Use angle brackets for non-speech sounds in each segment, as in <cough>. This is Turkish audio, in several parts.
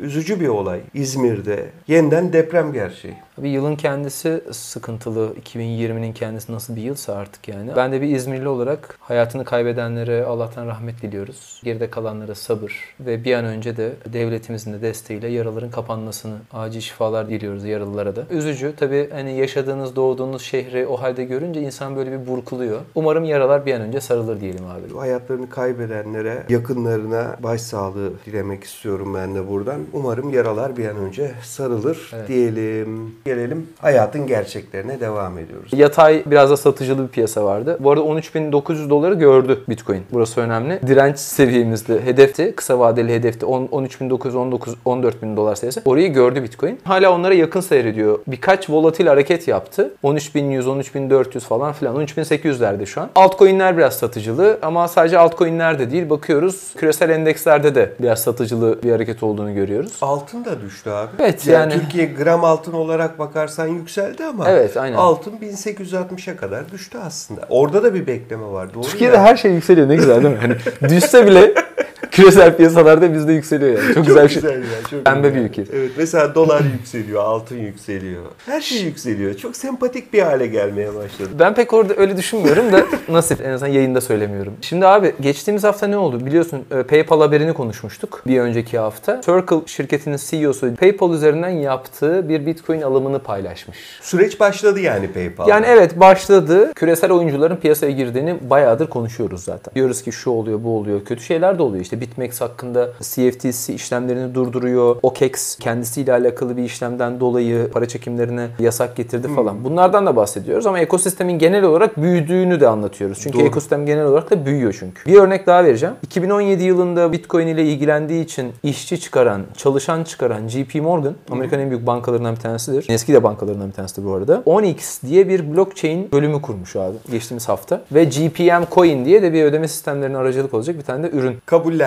Üzücü bir olay. İzmir'de yeniden deprem gerçeği. Bir yılın kendisi sıkıntılı. 2020'nin kendisi nasıl bir yılsa artık yani. Ben de bir İzmirli olarak hayatını kaybedenlere Allah'tan rahmet diliyoruz. Geride kalanlara sabır ve bir an önce de devletimizin de desteğiyle yaraların kapanmasını, acil şifalar diliyoruz yaralılara da. Üzücü. Tabii hani yaşadığınız, doğduğunuz şehri o halde görünce insan böyle bir burkuluyor. Umarım yaralar bir an önce sarılır diyelim abi. Hayatlarını kaybedenlere, yakınlarına başsağlığı dilemek istiyorum ben de buradan. Umarım yaralar bir an önce sarılır Evet. diyelim. Gelelim hayatın gerçeklerine devam ediyoruz. Yatay biraz da satıcılı bir piyasa vardı. Bu arada 13.900 doları gördü Bitcoin. Burası önemli. Direnç seviyemizde hedefti. Kısa vadeli hedefti. 10 13.919 14.000 dolar seviyesi. Orayı gördü Bitcoin. Hala onlara yakın seyrediyor. Birkaç volatil hareket yaptı. 13.100, 13.400 falan filan. 13.800'lerde şu an. Altcoin'ler biraz satıcılı ama sadece altcoin'ler de değil. Bakıyoruz küresel endekslerde de biraz satıcılı bir hareket olduğunu görüyoruz. Altın da düştü abi. Evet, yani- Türkiye gram altın olarak bakarsan yükseldi ama Evet, aynen. altın 1860'a kadar düştü aslında. Orada da bir bekleme var. Doğru Türkiye'de ya. her şey yükseliyor. Ne güzel değil mi? Hani düşse bile küresel piyasalarda bizde yükseliyor yani. Çok, güzel bir şey. ya, çok Pembe güzel. bir ülke. Evet mesela dolar yükseliyor, altın yükseliyor. Her şey yükseliyor. Çok sempatik bir hale gelmeye başladı. Ben pek orada öyle düşünmüyorum da <laughs> nasip en azından yayında söylemiyorum. Şimdi abi geçtiğimiz hafta ne oldu? Biliyorsun e, PayPal haberini konuşmuştuk bir önceki hafta. Circle şirketinin CEO'su PayPal üzerinden yaptığı bir Bitcoin alımını paylaşmış. Süreç başladı yani PayPal. Yani evet başladı. Küresel oyuncuların piyasaya girdiğini bayağıdır konuşuyoruz zaten. Diyoruz ki şu oluyor, bu oluyor. Kötü şeyler de oluyor. İşte BitMEX hakkında CFTC işlemlerini durduruyor. OKEX kendisiyle alakalı bir işlemden dolayı para çekimlerine yasak getirdi falan. Bunlardan da bahsediyoruz ama ekosistemin genel olarak büyüdüğünü de anlatıyoruz. Çünkü Doğru. ekosistem genel olarak da büyüyor çünkü. Bir örnek daha vereceğim. 2017 yılında Bitcoin ile ilgilendiği için işçi çıkaran, çalışan çıkaran JP Morgan, Amerika'nın en büyük bankalarından bir tanesidir. Eski de bankalarından bir tanesidir bu arada. Onyx diye bir blockchain bölümü kurmuş abi geçtiğimiz hafta. Ve GPM Coin diye de bir ödeme sistemlerine aracılık olacak bir tane de ürün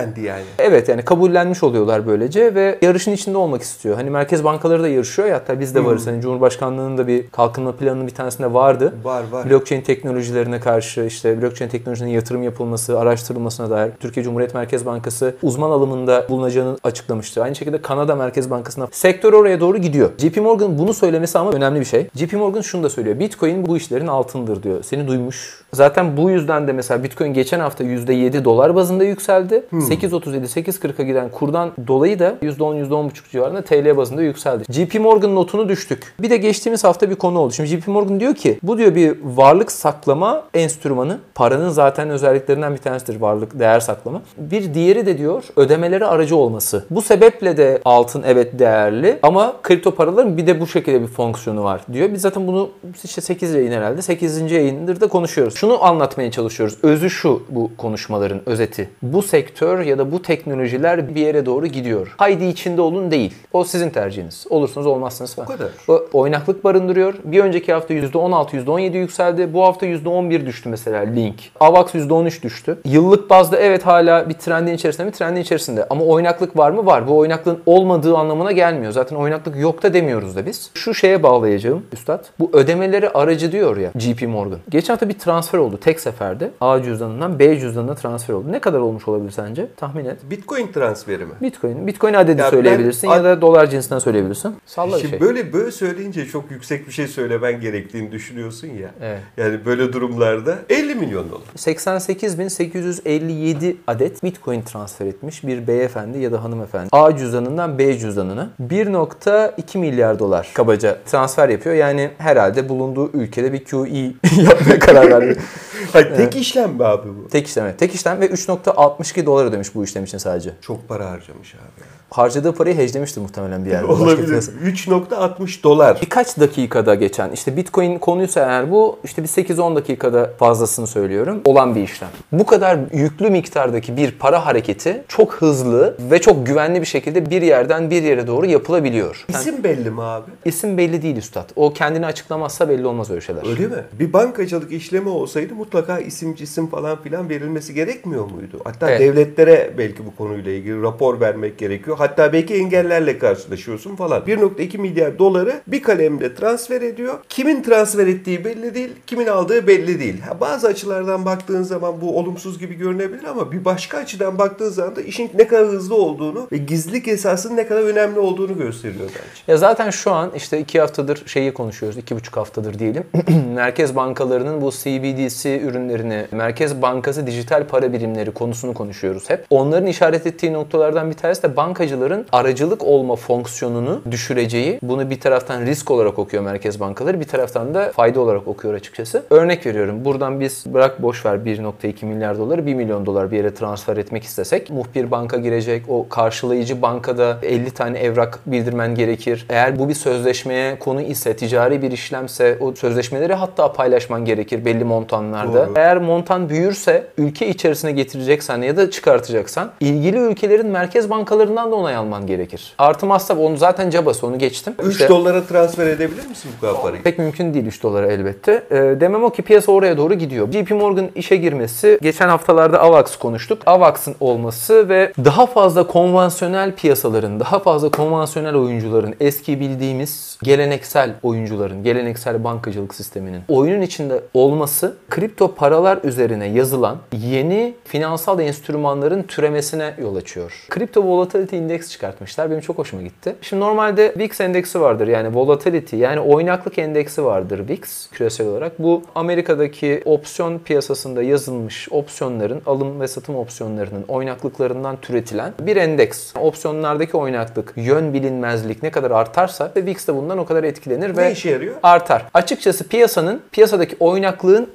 kabullendi yani. Evet yani kabullenmiş oluyorlar böylece ve yarışın içinde olmak istiyor. Hani merkez bankaları da yarışıyor ya hatta biz de varız. Hani Cumhurbaşkanlığının da bir kalkınma planının bir tanesinde vardı. Var var. Blockchain teknolojilerine karşı işte blockchain teknolojisine yatırım yapılması, araştırılmasına dair Türkiye Cumhuriyet Merkez Bankası uzman alımında bulunacağını açıklamıştı. Aynı şekilde Kanada Merkez Bankası'na sektör oraya doğru gidiyor. JP Morgan bunu söylemesi ama önemli bir şey. JP Morgan şunu da söylüyor. Bitcoin bu işlerin altındır diyor. Seni duymuş. Zaten bu yüzden de mesela Bitcoin geçen hafta %7 dolar bazında yükseldi. 8.37-8.40'a giden kurdan dolayı da %10 %10.5 civarında TL bazında yükseldi. JP Morgan notunu düştük. Bir de geçtiğimiz hafta bir konu oldu. Şimdi JP Morgan diyor ki bu diyor bir varlık saklama enstrümanı. Paranın zaten özelliklerinden bir tanesidir varlık değer saklama. Bir diğeri de diyor ödemeleri aracı olması. Bu sebeple de altın evet değerli ama kripto paraların bir de bu şekilde bir fonksiyonu var diyor. Biz zaten bunu işte 8 yayın herhalde 8. yayındır da konuşuyoruz. Şunu anlatmaya çalışıyoruz. Özü şu bu konuşmaların özeti. Bu sektör ya da bu teknolojiler bir yere doğru gidiyor. Haydi içinde olun değil. O sizin tercihiniz. Olursunuz olmazsınız falan. Bu kadar. O oynaklık barındırıyor. Bir önceki hafta %16, %17 yükseldi. Bu hafta %11 düştü mesela Link. Avax %13 düştü. Yıllık bazda evet hala bir trendin içerisinde mi? Trendin içerisinde. Ama oynaklık var mı? Var. Bu oynaklığın olmadığı anlamına gelmiyor. Zaten oynaklık yok da demiyoruz da biz. Şu şeye bağlayacağım üstad. Bu ödemeleri aracı diyor ya JP Morgan. Geçen hafta bir transfer oldu tek seferde. A cüzdanından B cüzdanına transfer oldu. Ne kadar olmuş olabilir sence? Tahmin et. Bitcoin transferi mi? Bitcoin. Bitcoin adedi Ya ben- söyleyebilirsin ya da dolar cinsinden söyleyebilirsin. Salla bir Şimdi şey. böyle böyle söyleyince çok yüksek bir şey söylemen gerektiğini düşünüyorsun ya. Evet. Yani böyle durumlarda 50 milyon dolar. 88.857 adet Bitcoin transfer etmiş bir beyefendi ya da hanımefendi. A cüzdanından B cüzdanına 1.2 milyar dolar kabaca transfer yapıyor. Yani herhalde bulunduğu ülkede bir QE <laughs> yapmaya karar verdi. <laughs> Hayır, tek işlem mi abi bu? Tek işlem, evet. tek işlem ve 3.62 dolar ödemiş bu işlem için sadece. Çok para harcamış abi. Harcadığı parayı hedgelemiştir muhtemelen bir yerde. Olabilir. piyasa- 3.60 dolar. Birkaç dakikada geçen işte Bitcoin konuysa eğer bu işte bir 8-10 dakikada fazlasını söylüyorum olan bir işlem. Bu kadar yüklü miktardaki bir para hareketi çok hızlı ve çok güvenli bir şekilde bir yerden bir yere doğru yapılabiliyor. Yani İsim belli mi abi? isim belli değil üstad. O kendini açıklamazsa belli olmaz öyle şeyler. Öyle mi? Bir bankacılık işlemi olsaydı mutlaka isim cisim falan filan verilmesi gerekmiyor muydu? Hatta Evet. devletlere belki bu konuyla ilgili rapor vermek gerekiyor. Hatta belki engellerle karşılaşıyorsun falan. 1.2 milyar doları bir kalemle transfer ediyor. Kimin transfer ettiği belli değil, kimin aldığı belli değil. Ha, bazı açılardan baktığın zaman bu olumsuz gibi görünebilir ama bir başka açıdan baktığın zaman da işin ne kadar hızlı olduğunu ve gizlilik esasının ne kadar önemli olduğunu gösteriyor bence. Ya zaten şu an işte iki haftadır şeyi konuşuyoruz, iki buçuk haftadır diyelim. <clears throat> Merkez bankalarının bu CBDC ürünlerini, Merkez Bankası dijital para birimleri konusunu konuşuyoruz hep. Onların işaret ettiği noktalardan bir tanesi de bankacıların aracılık olma fonksiyonunu düşüreceği. Bunu bir taraftan risk olarak okuyor merkez bankaları, bir taraftan da fayda olarak okuyor açıkçası. Örnek veriyorum. Buradan biz bırak boş ver 1.2 milyar doları 1 milyon dolar bir yere transfer etmek istesek muhbir banka girecek. O karşılayıcı bankada 50 tane evrak bildirmen gerekir. Eğer bu bir sözleşmeye konu ise, ticari bir işlemse o sözleşmeleri hatta paylaşman gerekir belli montanlarda. Doğru. Eğer montan büyürse ülke içerisine getireceksen ya da çıkartacaksan ilgili ülkelerin merkez bankalarından da onay alman gerekir. Artı masraf onu zaten cabası onu geçtim. 3 İşte- dolara transfer edebilir misin bu kadar parayı? Pek mümkün değil 3 dolara elbette. Ee, demem o ki piyasa oraya doğru gidiyor. JP Morgan işe girmesi, geçen haftalarda AVAX konuştuk. AVAX'ın olması ve daha fazla konvansiyonel piyasaların, daha fazla konvansiyonel oyuncuların, eski bildiğimiz geleneksel oyuncuların, geleneksel bankacılık sisteminin oyunun içinde olması kripto paralar üzerine yazılan yeni finansal enstrümanların türemesine yol açıyor. Kripto Volatility Index çıkartmışlar. Benim çok hoşuma gitti. Şimdi normalde VIX endeksi vardır. Yani volatility yani oynaklık endeksi vardır VIX küresel olarak. Bu Amerika'daki opsiyon piyasasında yazılmış opsiyonların alım ve satım opsiyonlarının oynaklıklarından türetilen bir endeks. Opsiyonlardaki oynaklık, yön bilinmezlik ne kadar artarsa VIX de bundan o kadar etkilenir ve Ne işe yarıyor? artar. Açıkçası piyasanın piyasadaki oynaklığın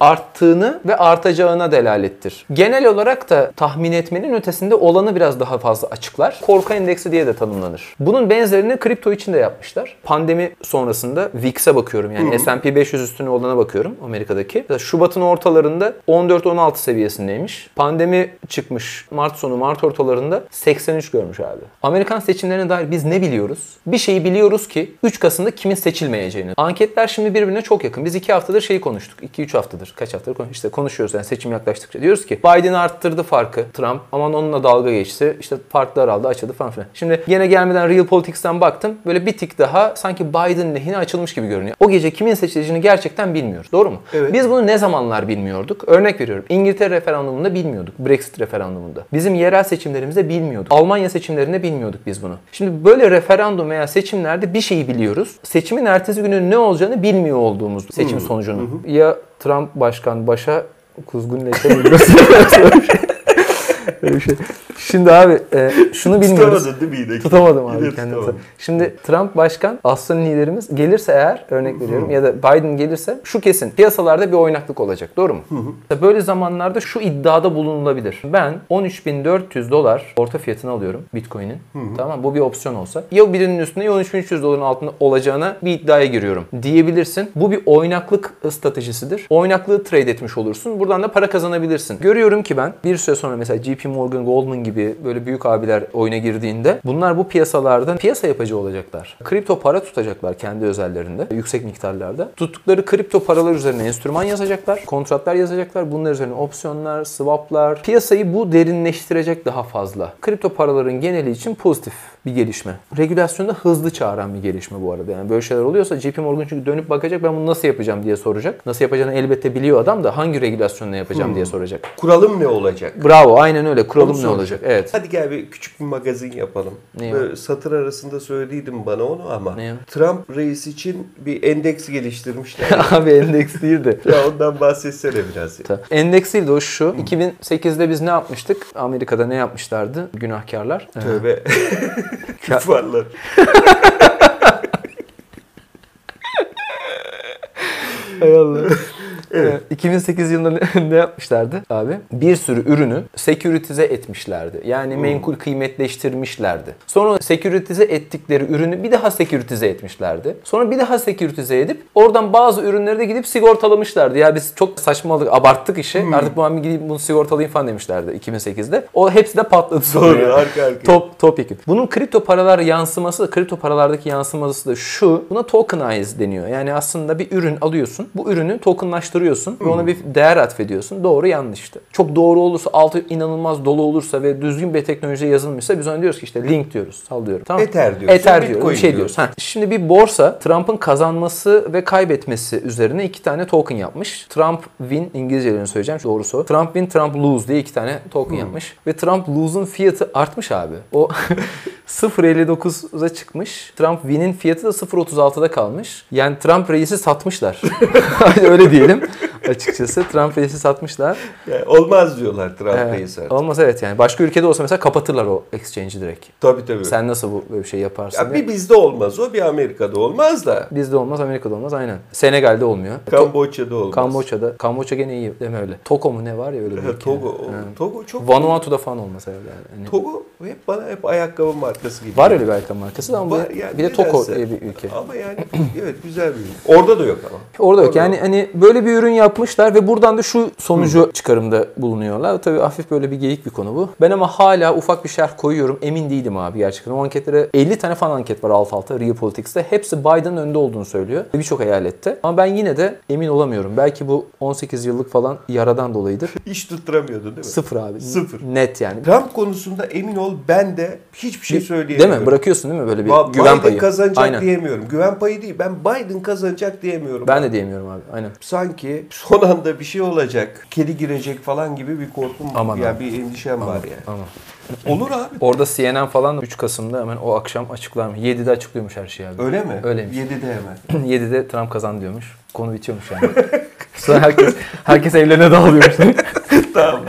arttığını ve artacağına delalettir. Genel olarak da tahmin etmenin ötesinde olanı biraz daha fazla açıklar. Korku endeksi diye de tanımlanır. Bunun benzerini kripto için de yapmışlar. Pandemi sonrasında VIX'e bakıyorum yani S&P 500 üstüne olana bakıyorum Amerika'daki. Mesela Şubat'ın ortalarında 14-16 seviyesindeymiş. Pandemi çıkmış Mart sonu Mart ortalarında 83 görmüş abi. Amerikan seçimlerine dair biz ne biliyoruz? Bir şeyi biliyoruz ki 3 Kasım'da kimin seçilmeyeceğini. Anketler şimdi birbirine çok yakın. Biz 2 haftadır şeyi konuştuk. 2-3 haftadır. Kaç haftadır işte konuşuyoruz yani seçim yaklaştıkça. Diyoruz ki Biden arttırdı farkı Trump. Aman onunla dalga geçti. İşte farklar aldı açıldı falan filan. Şimdi yine gelmeden Real Politics'ten baktım. Böyle bir tik daha sanki Biden lehine açılmış gibi görünüyor. O gece kimin seçileceğini gerçekten bilmiyoruz. Doğru mu? Evet. Biz bunu ne zamanlar bilmiyorduk? Örnek veriyorum. İngiltere referandumunda bilmiyorduk. Brexit referandumunda. Bizim yerel seçimlerimizde bilmiyorduk. Almanya seçimlerinde bilmiyorduk biz bunu. Şimdi böyle referandum veya seçimlerde bir şeyi biliyoruz. Seçimin ertesi günü ne olacağını bilmiyor olduğumuz seçim sonucunu. Ya Trump başkan başa kuzgun leşe mi <laughs> <laughs> Öyle bir şey. Şimdi abi e, şunu bilmiyoruz. Tutamadın değil mi yine? Tutamadım abi Yine kendimi. tutamadın. Şimdi Trump başkan aslan liderimiz gelirse eğer örnek veriyorum ya da Biden gelirse şu kesin piyasalarda bir oynaklık olacak. Doğru mu? Böyle zamanlarda şu iddiada bulunulabilir. Ben 13.400 dolar orta fiyatını alıyorum Bitcoin'in. Tamam bu bir opsiyon olsa. Ya birinin üstünde ya 13.300 doların altında olacağına bir iddiaya giriyorum diyebilirsin. Bu bir oynaklık stratejisidir. Oynaklığı trade etmiş olursun. Buradan da para kazanabilirsin. Görüyorum ki ben bir süre sonra mesela JP Morgan, Goldman gibi böyle büyük abiler oyuna girdiğinde bunlar bu piyasalarda piyasa yapıcı olacaklar. Kripto para tutacaklar kendi özellerinde yüksek miktarlarda. Tuttukları kripto paralar üzerine enstrüman yazacaklar, kontratlar yazacaklar. Bunlar üzerine opsiyonlar, swaplar. Piyasayı bu derinleştirecek daha fazla. Kripto paraların geneli için pozitif bir gelişme. Regülasyonda hızlı çağıran bir gelişme bu arada. Yani böyle şeyler oluyorsa JP Morgan çünkü dönüp bakacak ben bunu nasıl yapacağım diye soracak. Nasıl yapacağını elbette biliyor adam da hangi regülasyonla yapacağım diye soracak. Kuralım ne olacak? Bravo aynen öyle. Kuralım Onu ne olacak? Evet. Hadi gel bir küçük bir magazin yapalım. Ne Böyle satır arasında söylediydin bana onu ama Ne? Trump reis için bir endeks geliştirmişler. <laughs> Abi endeks değildi. ya ondan bahsetsene biraz. Ya. Endeks değil de o şu. 2008'de biz ne yapmıştık? Amerika'da ne yapmışlardı? Günahkarlar. Ee, Tövbe. <laughs> <laughs> Küffarlar. Hay Allah. <laughs> Evet. 2008 yılında <laughs> ne, yapmışlardı abi? Bir sürü ürünü seküritize etmişlerdi. Yani menkul kıymetleştirmişlerdi. Sonra seküritize ettikleri ürünü bir daha seküritize etmişlerdi. Sonra bir daha seküritize edip oradan bazı ürünleri de gidip sigortalamışlardı. Ya biz çok saçmalık abarttık işi. Artık bu bir gideyim bunu sigortalayayım falan demişlerdi 2008'de. O hepsi de patladı sonra. Doğru arka arkaya. Top, topik. Bunun kripto paralar yansıması da, kripto paralardaki yansıması da şu. Buna tokenize deniyor. Yani aslında bir ürün alıyorsun. Bu ürünü tokenlaştırıyorsun. Ve ona bir değer atfediyorsun. Doğru yanlıştı. Çok doğru olursa altı inanılmaz dolu olursa ve düzgün bir teknolojiye yazılmışsa biz ona diyoruz ki işte link diyoruz. Sallıyorum. Tamam. Ether diyorsun, Ether diyoruz. Bitcoin Bir şey diyoruz. Ha. Şimdi bir borsa Trump'ın kazanması ve kaybetmesi üzerine iki tane token yapmış. Trump win İngilizcelerini söyleyeceğim doğrusu. Trump win, Trump lose diye iki tane token Hmm. yapmış. Ve Trump lose'un fiyatı artmış abi. O <laughs> 0.59'a çıkmış. Trump win'in fiyatı da 0.36'da kalmış. Yani Trump reisi satmışlar. <laughs> Öyle diyelim açıkçası. Trump reisi satmışlar. Yani olmaz diyorlar Trump Evet. reis artık. Olmaz evet yani. Başka ülkede olsa mesela kapatırlar o exchange'i direkt. Tabii tabii. Sen nasıl bu böyle bir şey yaparsın? ya diye. bir bizde olmaz o, bir Amerika'da olmaz da. Bizde olmaz, Amerika'da olmaz aynen. Senegal'de olmuyor. Kamboçya'da olmaz. Kamboçya'da. Kamboçya gene iyi deme öyle. Togo mu ne var ya öyle bir ülke. Togo, o- Ha. Togo çok Vanuatu'da falan olmaz herhalde. Yani. Hani Togo hep bana hep ayakkabı markası gibi. var öyle bir ayakkabı markası da ama Var bir, yani bir de Togo diye bir ülke. Ama yani <clears throat> evet güzel bir ürün. Orada da yok ama. Orada yok. Yani hani böyle bir ürün yapmışlar ve buradan da şu sonucu çıkarımda bulunuyorlar. Tabii hafif böyle bir geyik bir konu bu. Ben ama hala ufak bir şerh koyuyorum. Emin değilim abi gerçekten. O anketlere 50 tane falan anket var alt alta Real Politics'te. Hepsi Biden'ın önde olduğunu söylüyor. Birçok eyalette. Ama ben yine de emin olamıyorum. Belki bu 18 yıllık falan yaradan dolayıdır. <laughs> Hiç tutturamıyordun değil mi? Sıfır abi. Sıfır. Net yani. Trump konusunda emin ol ben de hiçbir şey Değil söyleyemiyorum. mi? Bırakıyorsun değil mi böyle bir Ba- güven Biden payı? kazanacak Aynen. diyemiyorum. Güven payı değil. Ben Biden kazanacak diyemiyorum. Ben de diyemiyorum abi. Aynen. Sanki son anda bir şey olacak. Kedi girecek falan gibi bir korkum Aman ya abi. bir endişem var yani. Olur abi. Orada CNN falan 3 Kasım'da hemen o akşam açıklar mı? 7'de açıklıyormuş her şeyi abi. Öyle mi? Öyleymiş. 7'de hemen. <clears throat> 7'de Trump kazan diyormuş. Konu bitiyormuş yani. <laughs> Sonra herkes herkes evlerine dağılıyormuş. <laughs> tamam.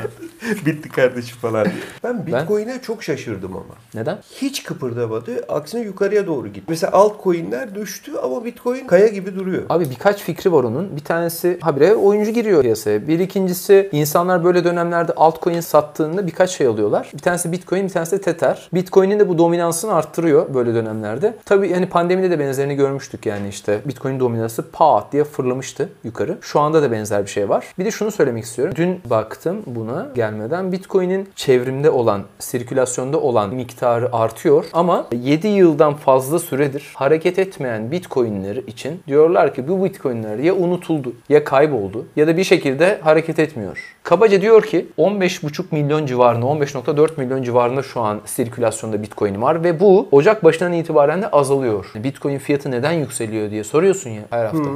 <laughs> Bitti kardeşim falan diye. Ben Bitcoin'e çok şaşırdım ama. Neden? Hiç kıpırdamadı. Aksine yukarıya doğru gitti. Mesela altcoin'ler düştü ama Bitcoin kaya gibi duruyor. Abi birkaç fikri var onun. Bir tanesi habire oyuncu giriyor piyasaya. Bir ikincisi insanlar böyle dönemlerde altcoin sattığında birkaç şey alıyorlar. Bir tanesi Bitcoin, bir tanesi de Tether. Bitcoin'in de bu dominansını arttırıyor böyle dönemlerde. Tabii yani pandemide de benzerini görmüştük yani işte Bitcoin dominansı pat diye fırlamıştı yukarı. Şu anda da benzer bir şey var. Bir de şunu söylemek istiyorum. Dün baktım buna gelmeden Bitcoin'in çevrimde olan, sirkülasyonda olan miktarı artıyor ama 7 yıldan fazla süredir hareket etmeyen Bitcoin'leri için diyorlar ki bu Bitcoin'ler ya unutuldu ya kayboldu ya da bir şekilde hareket etmiyor. Kabaca diyor ki 15,5 milyon civarında 15.4 milyon civarında şu an sirkülasyonda Bitcoin var ve bu Ocak başından itibaren de azalıyor. Bitcoin fiyatı neden yükseliyor diye soruyorsun ya her hafta.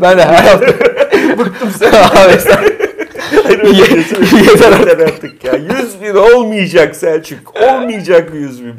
<laughs> ben de her hafta. <laughs> Bıktım sen. <laughs> Abi sen- <laughs> Yeter artık ya. 100 bin olmayacak Selçuk. Olmayacak 100 bin.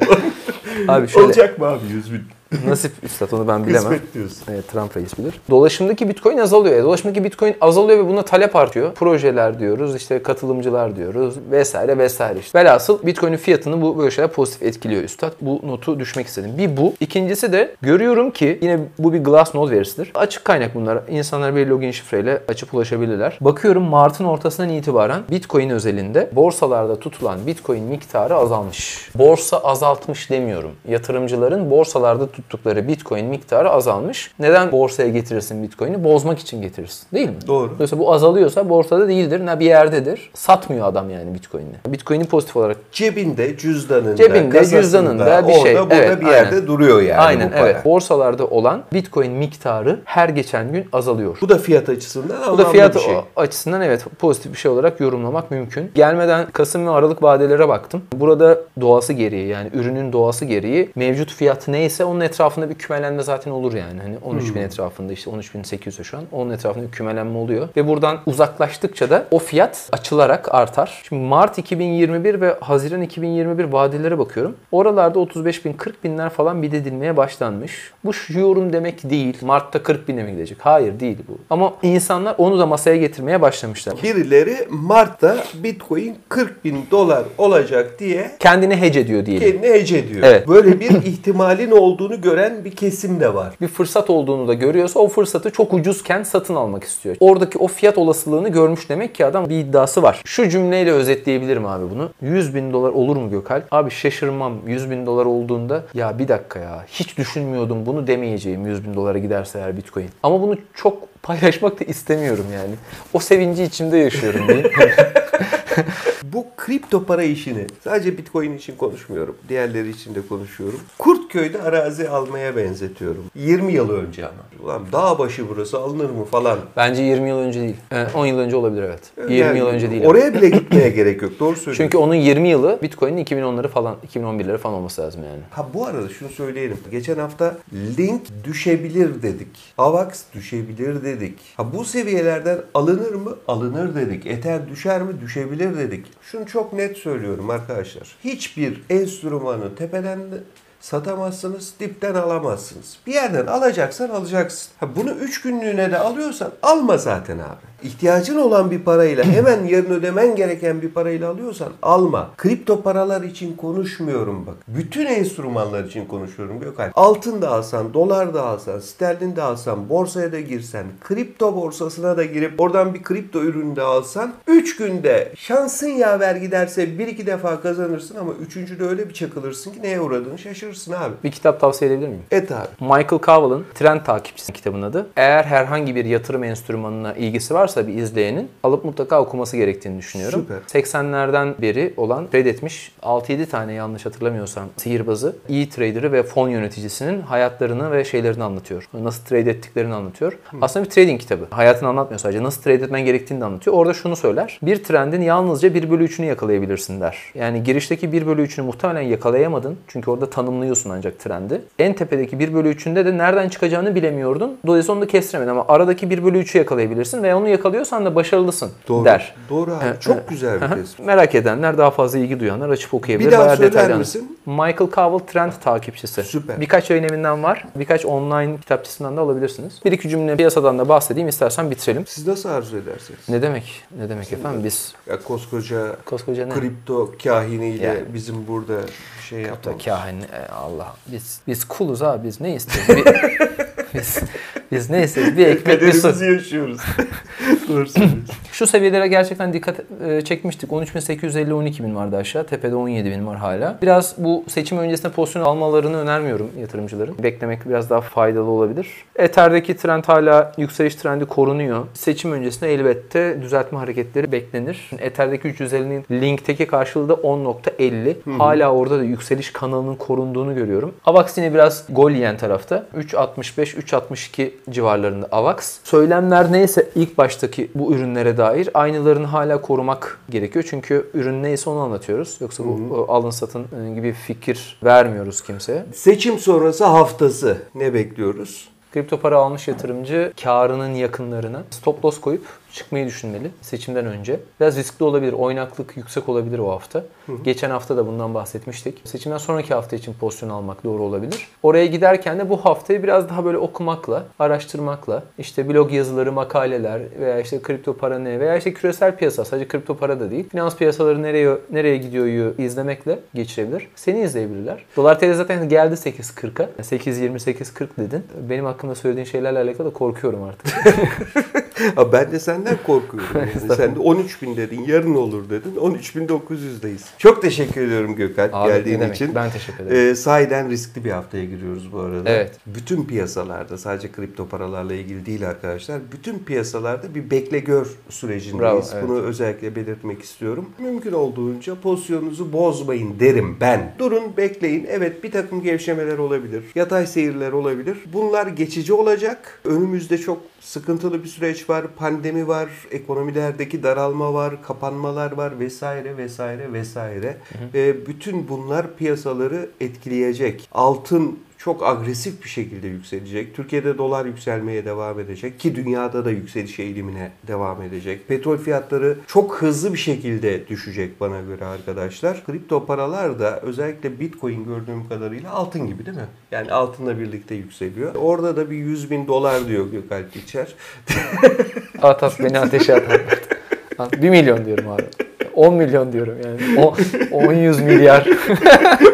Abi şöyle Olacak mı abi 100 bin? Nasip üstad onu ben bilemem. Kısmet diyorsun. Evet, Trump reis bilir. Dolaşımdaki Bitcoin azalıyor. E, Dolaşımdaki Bitcoin azalıyor ve buna talep artıyor. Projeler diyoruz, işte katılımcılar diyoruz vesaire vesaire. İşte. Velhasıl Bitcoin'in fiyatını bu böyle şeyler pozitif etkiliyor üstad. Bu notu düşmek istedim. Bir bu. İkincisi de görüyorum ki yine bu bir Glassnode verisidir. Açık kaynak bunlar. İnsanlar bir login şifreyle açıp ulaşabilirler. Bakıyorum Mart'ın ortasından itibaren Bitcoin özelinde borsalarda tutulan Bitcoin miktarı azalmış. Borsa azaltmış demiyorum. Yatırımcıların borsalarda tuttukları Bitcoin miktarı azalmış. Neden borsaya getirirsin Bitcoin'i? Bozmak için getirirsin. Değil mi? Doğru. Dolayısıyla bu azalıyorsa borsada değildir. Ne bir yerdedir. Satmıyor adam yani Bitcoin'i. Bitcoin'i pozitif olarak Cebinde, cüzdanında, Cebinde, cüzdanında bir orada, şey. burada Evet, bir yerde aynen. duruyor yani Aynen bu para. evet. Borsalarda olan Bitcoin miktarı her geçen gün azalıyor. Bu da fiyat açısından Bu da fiyat bir şey. açısından evet pozitif bir şey olarak yorumlamak mümkün. Gelmeden Kasım ve Aralık vadelere baktım. Burada doğası gereği yani ürünün doğası gereği mevcut fiyat neyse onun etrafında bir kümelenme zaten olur yani. Hani 13 Hmm. bin etrafında işte 13.800 şu an. Onun etrafında bir kümelenme oluyor. Ve buradan uzaklaştıkça da o fiyat açılarak artar. Şimdi Mart 2021 ve Haziran 2021 vadelere bakıyorum. Oralarda 35 bin 40 binler falan bid edilmeye başlanmış. Bu şu yorum demek değil. Mart'ta 40 bine mi gidecek? Hayır değil bu. Ama insanlar onu da masaya getirmeye başlamışlar. Birileri Mart'ta Bitcoin 40 bin dolar olacak diye Kendini hece ediyor diyelim. kendine hece ediyor. Evet. Böyle bir <laughs> ihtimalin olduğunu gören bir kesim de var. bir fırsat olduğunu da görüyorsa o fırsatı çok ucuzken satın almak istiyor. Oradaki o fiyat olasılığını görmüş demek ki adam bir iddiası var. Şu cümleyle özetleyebilirim abi bunu. 100 bin dolar olur mu Gökalp? Abi şaşırmam 100 bin dolar olduğunda ya bir dakika ya hiç düşünmüyordum bunu demeyeceğim 100 bin dolara giderse eğer Bitcoin. Ama bunu çok paylaşmak da istemiyorum yani. O sevinci içimde yaşıyorum diyeyim. <laughs> <laughs> Bu kripto para işini sadece Bitcoin için konuşmuyorum. Diğerleri için de konuşuyorum. Kurt Arnavutköy'de arazi almaya benzetiyorum. 20 yıl önce ama. Ulan dağ başı burası alınır mı falan. Bence 20 yıl önce değil. Ee, 10 yıl önce olabilir evet. 20 Yani yıl önce değil. Oraya bile gitmeye gerek yok. Doğru söylüyorsun. Çünkü onun 20 yılı Bitcoin'in 2010'ları falan, 2011'leri falan olması lazım yani. Ha bu arada şunu söyleyelim. Geçen hafta link düşebilir dedik. AVAX düşebilir dedik. Ha bu seviyelerden alınır mı? Alınır dedik. Ether düşer mi? Düşebilir dedik. Şunu çok net söylüyorum arkadaşlar. Hiçbir enstrümanı tepeden satamazsınız, dipten alamazsınız. Bir yerden alacaksan alacaksın. Ha bunu 3 günlüğüne de alıyorsan alma zaten abi. İhtiyacın olan bir parayla <clears throat> hemen yarın ödemen gereken bir parayla alıyorsan alma. Kripto paralar için konuşmuyorum bak. Bütün enstrümanlar için konuşuyorum Gökhan. Altın da alsan, dolar da alsan, sterlin de alsan, borsaya da girsen, kripto borsasına da girip oradan bir kripto ürünü de alsan 3 günde şansın yaver giderse 1-2 defa kazanırsın ama 3. de öyle bir çakılırsın ki neye uğradığını şaşırırsın abi. Bir kitap tavsiye edebilir miyim? Et abi. Michael Cowell'ın Trend Takipçisi kitabının adı. Eğer herhangi bir yatırım enstrümanına ilgisi varsa bir izleyenin alıp mutlaka okuması gerektiğini düşünüyorum. Süper. 80'lerden beri olan trade etmiş 6-7 tane yanlış hatırlamıyorsam sihirbazı, iyi trader'ı ve fon yöneticisinin hayatlarını ve şeylerini anlatıyor. Nasıl trade ettiklerini anlatıyor. Aslında bir trading kitabı. Hayatını anlatmıyor sadece. Nasıl trade etmen gerektiğini de anlatıyor. Orada şunu söyler. Bir trendin yalnızca 1 bölü 3'ünü yakalayabilirsin der. Yani girişteki 1 bölü 3'ünü muhtemelen yakalayamadın. Çünkü orada tanımlıyorsun ancak trendi. En tepedeki 1 bölü 3'ünde de nereden çıkacağını bilemiyordun. Dolayısıyla onu da kestiremedin ama aradaki 1 bölü 3'ü yakalayabilirsin ve onu yakalıyorsan da başarılısın Doğru. der. Doğru abi. Çok güzel bir tespit. Merak edenler, daha fazla ilgi duyanlar açıp okuyabilir. Bir daha Bayağı söyler detaylı misin? Michael Cowell Trend takipçisi. Süper. Birkaç yayın evinden var. Birkaç online kitapçısından da alabilirsiniz. Bir iki cümle piyasadan da bahsedeyim. istersen bitirelim. Siz nasıl arzu edersiniz? Ne demek? Ne demek efendim? Biz Ya koskoca koskoca ne? kripto kahiniyle Yani. bizim burada şey yapmamız. kahin e, Allah. Biz biz kuluz abi. Biz ne istiyoruz? <laughs> Biz biz ne istiyoruz? Bir ekmek bir su. Yaşıyoruz. <laughs> Doğru. Şu seviyelere gerçekten dikkat e, çekmiştik. 13.850 12.000 vardı aşağı. Tepede 17.000 var hala. Biraz bu seçim öncesinde pozisyon almalarını önermiyorum yatırımcıların. Beklemek biraz daha faydalı olabilir. Ether'deki trend hala yükseliş trendi korunuyor. Seçim öncesinde elbette düzeltme hareketleri beklenir. Ether'deki 350'nin linkteki karşılığı da 10.50. Hala orada da yükseliş kanalının korunduğunu görüyorum. AVAX yine biraz gol yiyen tarafta. 3.65 3.62 civarlarında AVAX. Söylemler neyse ilk baştaki bu ürünlere dair aynılarını hala korumak gerekiyor. Çünkü ürün neyse onu anlatıyoruz. Yoksa bu o, alın satın e, gibi fikir vermiyoruz kimseye. Seçim sonrası haftası ne bekliyoruz? Kripto para almış yatırımcı karının yakınlarına stop loss koyup çıkmayı düşünmeli seçimden önce. Biraz riskli olabilir, oynaklık yüksek olabilir o hafta. Geçen hafta da bundan bahsetmiştik. Seçimden sonraki hafta için pozisyon almak doğru olabilir. Oraya giderken de bu haftayı biraz daha böyle okumakla, araştırmakla, işte blog yazıları, makaleler veya işte kripto para ne veya işte küresel piyasa, sadece kripto para da değil. Finans piyasaları nereye nereye gidiyoryu izlemekle geçirebilir. Seni izleyebilirler. Dolar TL zaten geldi 8.40'a. 8.28.40 dedin. Benim hakkımda söylediğin şeylerle alakalı da korkuyorum artık. <laughs> Ha, ben de senden korkuyorum. Yani. Sen de 13 bin dedin, yarın olur dedin. 13.900'deyiz. Çok teşekkür ediyorum Gökhan Abi, geldiğin demek? için. Ben teşekkür ederim. Ee, sahiden riskli bir haftaya giriyoruz bu arada. Evet. Bütün piyasalarda sadece kripto paralarla ilgili değil arkadaşlar. Bütün piyasalarda bir bekle gör sürecindeyiz. Bravo, evet. Bunu özellikle belirtmek istiyorum. Mümkün olduğunca pozisyonunuzu bozmayın derim ben. Durun bekleyin. Evet bir takım gevşemeler olabilir. Yatay seyirler olabilir. Bunlar geçici olacak. Önümüzde çok sıkıntılı bir süreç var. Pandemi var. Ekonomilerdeki daralma var. Kapanmalar var vesaire vesaire vesaire. Ve bütün bunlar piyasaları etkileyecek. Altın çok agresif bir şekilde yükselecek. Türkiye'de dolar yükselmeye devam edecek ki dünyada da yükseliş eğilimine devam edecek. Petrol fiyatları çok hızlı bir şekilde düşecek bana göre arkadaşlar. Kripto paralar da özellikle Bitcoin gördüğüm kadarıyla altın gibi değil mi? Yani altınla birlikte yükseliyor. Orada da bir 100 bin dolar diyor Gökalp İçer. <laughs> At at beni ateşe at. At, 1 milyon diyorum abi. 10 milyon diyorum yani. O, 10 100 milyar.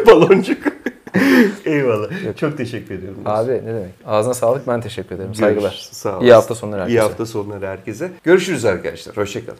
Baloncuk. <laughs> Eyvallah. Çok teşekkür ediyorum. Abi ne demek? Ağzına sağlık ben teşekkür ederim. Saygılar. Görüşürüz. Sağ İyi olasın. hafta sonları herkese. İyi hafta sonları herkese. Görüşürüz arkadaşlar. Hoşçakalın.